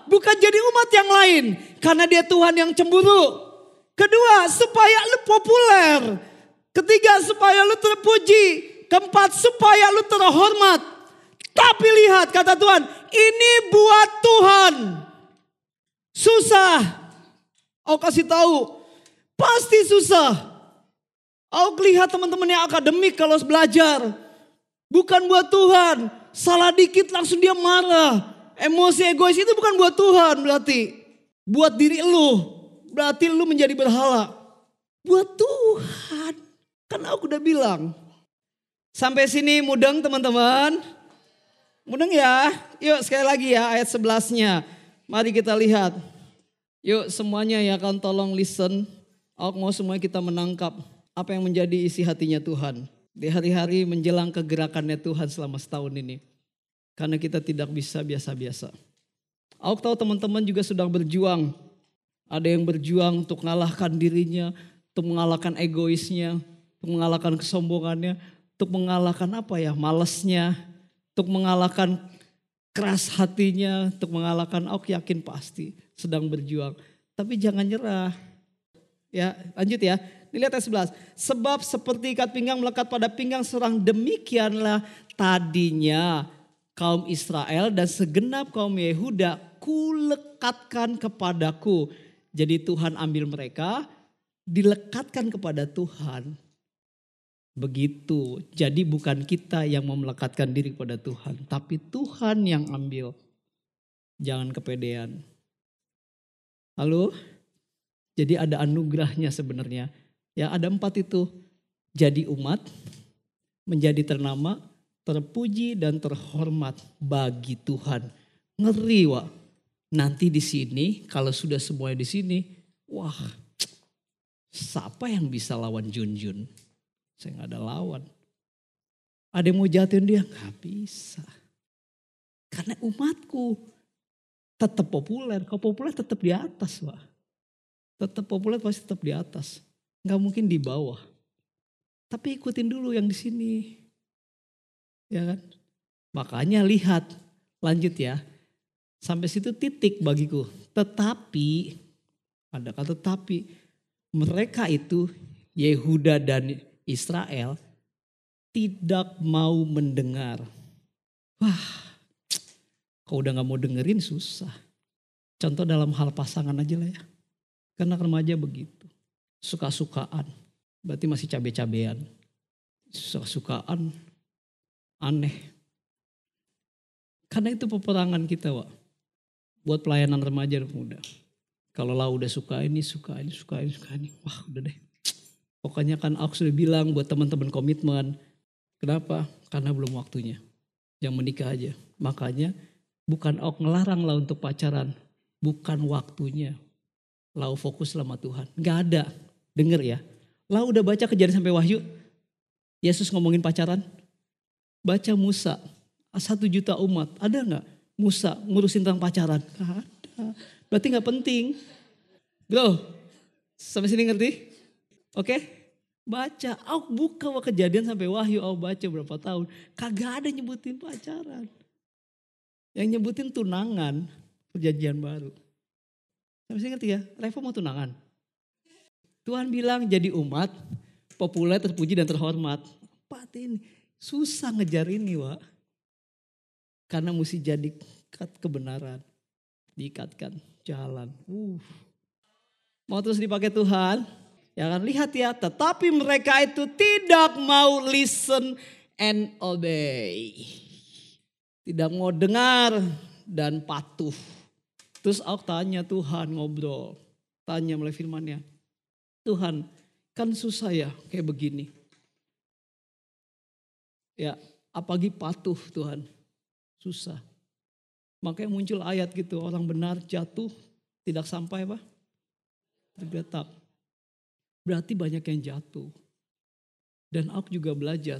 bukan jadi umat yang lain. Karena dia Tuhan yang cemburu. Kedua, supaya lu populer. Ketiga, supaya lu terpuji. Keempat, supaya lu terhormat. Tapi lihat kata Tuhan, ini buat Tuhan. Susah. Aku kasih tahu, pasti susah. Aku lihat teman-teman yang akademik kalau belajar. Bukan buat Tuhan. Salah dikit langsung dia marah. Emosi egois itu bukan buat Tuhan berarti. Buat diri lu. Berarti lu menjadi berhala. Buat Tuhan. Kan aku udah bilang. Sampai sini mudeng teman-teman. Mudeng ya. Yuk sekali lagi ya ayat 11-nya. Mari kita lihat. Yuk semuanya ya kan tolong listen. Aku mau semua kita menangkap apa yang menjadi isi hatinya Tuhan. Di hari-hari menjelang kegerakannya Tuhan selama setahun ini. Karena kita tidak bisa biasa-biasa. Aku tahu teman-teman juga sedang berjuang. Ada yang berjuang untuk mengalahkan dirinya. untuk mengalahkan egoisnya, untuk mengalahkan kesombongannya, untuk mengalahkan apa ya, malesnya, untuk mengalahkan keras hatinya, untuk mengalahkan aku yakin pasti sedang berjuang. Tapi jangan nyerah. Ya, lanjut ya. Dilihat ayat 11. Sebab seperti ikat pinggang melekat pada pinggang serang demikianlah tadinya kaum Israel dan segenap kaum Yehuda kulekatkan kepadaku. Jadi Tuhan ambil mereka, dilekatkan kepada Tuhan. Begitu. Jadi bukan kita yang mau melekatkan diri kepada Tuhan, tapi Tuhan yang ambil. Jangan kepedean. Halo? Jadi ada anugerahnya sebenarnya. Ya ada empat itu. Jadi umat, menjadi ternama, terpuji dan terhormat bagi Tuhan. Ngeri wak. Nanti di sini kalau sudah semuanya di sini, wah, siapa yang bisa lawan Junjun? Saya nggak ada lawan. Ada yang mau jatuhin dia nggak bisa. Karena umatku tetap populer. Kalau populer tetap di atas, wah. Tetap populer pasti tetap di atas. Nggak mungkin di bawah. Tapi ikutin dulu yang di sini. Ya kan? Makanya lihat, lanjut ya. Sampai situ titik bagiku. Tetapi, ada kata tapi, mereka itu Yehuda dan Israel tidak mau mendengar. Wah, kalau udah gak mau dengerin susah. Contoh dalam hal pasangan aja lah ya. Karena remaja begitu. Suka-sukaan. Berarti masih cabe-cabean. Suka-sukaan. Aneh. Karena itu peperangan kita, Wak. Buat pelayanan remaja dan pemuda. Kalau lah udah suka ini, suka ini, suka ini, suka ini. Wah udah deh. Pokoknya kan aku sudah bilang buat teman-teman komitmen. Kenapa? Karena belum waktunya. Yang menikah aja. Makanya bukan aku ngelarang lah untuk pacaran. Bukan waktunya. Lau fokus sama Tuhan. Gak ada. Dengar ya. Lau udah baca kejadian sampai wahyu. Yesus ngomongin pacaran. Baca Musa. Satu juta umat. Ada nggak Musa ngurusin tentang pacaran? Ada. Berarti gak penting. Bro, sampai sini ngerti? Oke? Baca, aku buka kejadian sampai wahyu, aku baca berapa tahun. Kagak ada nyebutin pacaran. Yang nyebutin tunangan, perjanjian baru. Sampai sini ngerti ya? Reva mau tunangan. Tuhan bilang jadi umat, populer, terpuji dan terhormat. Apa ini? Susah ngejar ini, Wak. Karena mesti jadi kebenaran. Diikatkan jalan. Uh. Mau terus dipakai Tuhan? Ya kan lihat ya, tetapi mereka itu tidak mau listen and obey. Tidak mau dengar dan patuh. Terus aku tanya Tuhan ngobrol. Tanya mulai firmannya. Tuhan kan susah ya kayak begini. Ya apalagi patuh Tuhan. Susah. Makanya muncul ayat gitu, orang benar jatuh tidak sampai apa? Tergeletak. Berarti banyak yang jatuh. Dan aku juga belajar,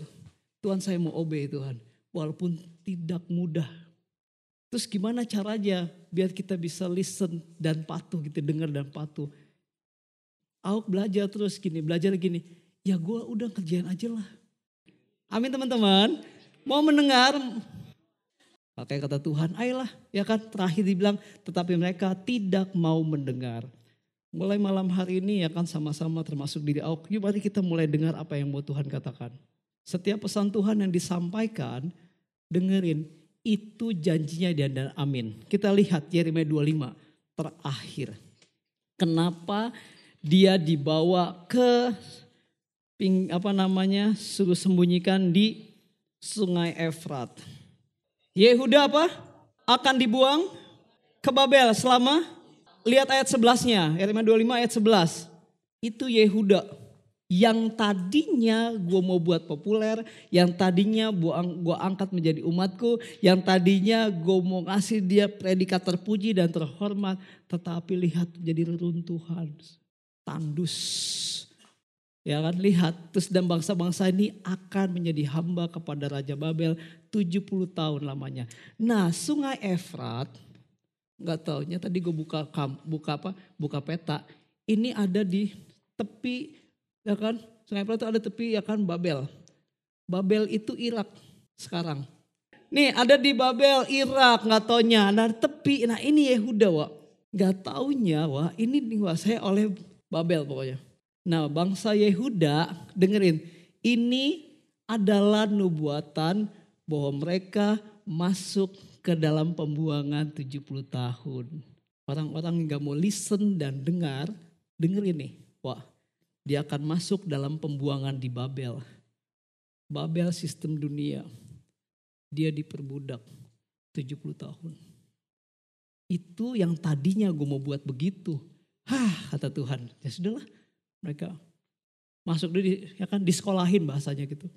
Tuhan saya mau obey Tuhan. Walaupun tidak mudah. Terus gimana caranya biar kita bisa listen dan patuh gitu, dengar dan patuh. Aku belajar terus gini, belajar gini. Ya gue udah kerjain aja lah. Amin teman-teman. Mau mendengar, Makanya kata Tuhan, ayolah ya kan terakhir dibilang tetapi mereka tidak mau mendengar. Mulai malam hari ini ya kan sama-sama termasuk diri aku, yuk mari kita mulai dengar apa yang mau Tuhan katakan. Setiap pesan Tuhan yang disampaikan, dengerin. Itu janjinya dia dan amin. Kita lihat Yeremia 25 terakhir. Kenapa dia dibawa ke ping, apa namanya suruh sembunyikan di sungai Efrat. Yehuda apa? Akan dibuang ke Babel selama lihat ayat 11-nya, Yeremia 25 ayat 11. Itu Yehuda yang tadinya gue mau buat populer, yang tadinya gue angkat menjadi umatku, yang tadinya gue mau ngasih dia predikat terpuji dan terhormat, tetapi lihat jadi reruntuhan, tandus. Ya kan lihat terus dan bangsa-bangsa ini akan menjadi hamba kepada Raja Babel 70 tahun lamanya. Nah sungai Efrat nggak taunya tadi gue buka buka apa buka peta ini ada di tepi Ya kan? Sungai Prat itu ada tepi ya kan Babel. Babel itu Irak sekarang. Nih ada di Babel, Irak, nggak taunya. Nah tepi, nah ini Yehuda wah. Nggak taunya wah ini dikuasai oleh Babel pokoknya. Nah bangsa Yehuda dengerin. Ini adalah nubuatan bahwa mereka masuk ke dalam pembuangan 70 tahun. Orang-orang yang gak mau listen dan dengar, dengerin nih. Wah dia akan masuk dalam pembuangan di Babel. Babel sistem dunia. Dia diperbudak 70 tahun. Itu yang tadinya gue mau buat begitu. Hah kata Tuhan. Ya sudahlah mereka masuk dulu ya kan disekolahin bahasanya gitu.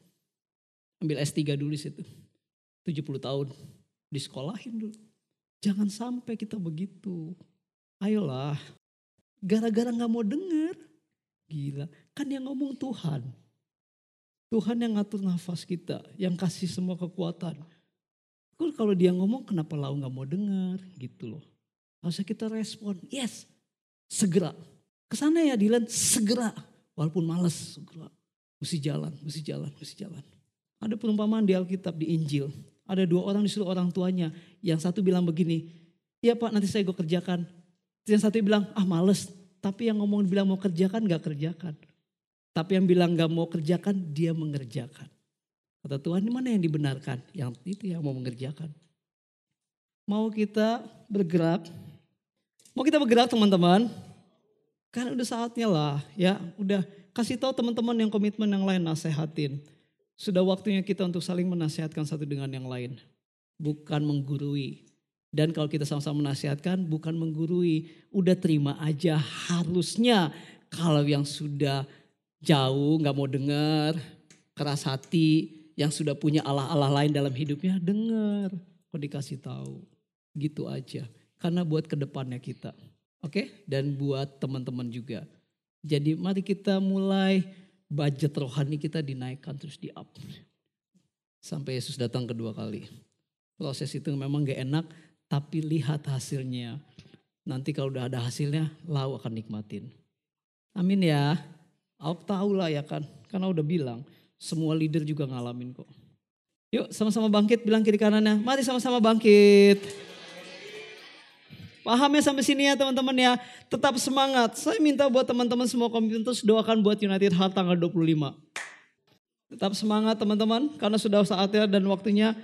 Ambil S3 dulu situ. 70 tahun disekolahin dulu. Jangan sampai kita begitu. Ayolah. Gara-gara gak mau denger. Gila, kan yang ngomong Tuhan. Tuhan yang ngatur nafas kita, yang kasih semua kekuatan. Kalau dia ngomong kenapa lau gak mau dengar gitu loh. Harusnya kita respon, yes, segera. Ke sana ya Dilan, segera. Walaupun males, segera. Mesti jalan, mesti jalan, mesti jalan. Ada perumpamaan di Alkitab, di Injil. Ada dua orang disuruh orang tuanya. Yang satu bilang begini, iya pak nanti saya gue kerjakan. Yang satu bilang, ah males, tapi yang ngomong bilang mau kerjakan gak kerjakan. Tapi yang bilang gak mau kerjakan dia mengerjakan. Kata Tuhan ini mana yang dibenarkan? Yang itu yang mau mengerjakan. Mau kita bergerak. Mau kita bergerak teman-teman. Kan udah saatnya lah ya. Udah kasih tahu teman-teman yang komitmen yang lain nasehatin. Sudah waktunya kita untuk saling menasehatkan satu dengan yang lain. Bukan menggurui. Dan kalau kita sama-sama menasihatkan bukan menggurui, udah terima aja harusnya kalau yang sudah jauh nggak mau dengar, keras hati, yang sudah punya Allah-Allah lain dalam hidupnya dengar, kok dikasih tahu. Gitu aja. Karena buat ke depannya kita. Oke? Dan buat teman-teman juga. Jadi mari kita mulai budget rohani kita dinaikkan terus di up. Sampai Yesus datang kedua kali. Proses itu memang gak enak, tapi lihat hasilnya. Nanti kalau udah ada hasilnya, lau akan nikmatin. Amin ya. Aku tahu lah ya kan, karena udah bilang semua leader juga ngalamin kok. Yuk sama-sama bangkit bilang kiri kanannya. Mari sama-sama bangkit. Paham ya sampai sini ya teman-teman ya. Tetap semangat. Saya minta buat teman-teman semua terus doakan buat United Heart tanggal 25. Tetap semangat teman-teman karena sudah saatnya dan waktunya.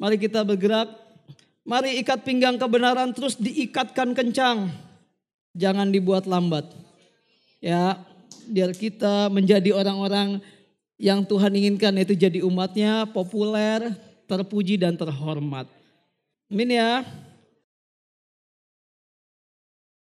Mari kita bergerak Mari ikat pinggang kebenaran terus diikatkan kencang. Jangan dibuat lambat. Ya, biar kita menjadi orang-orang yang Tuhan inginkan yaitu jadi umatnya populer, terpuji dan terhormat. Amin ya.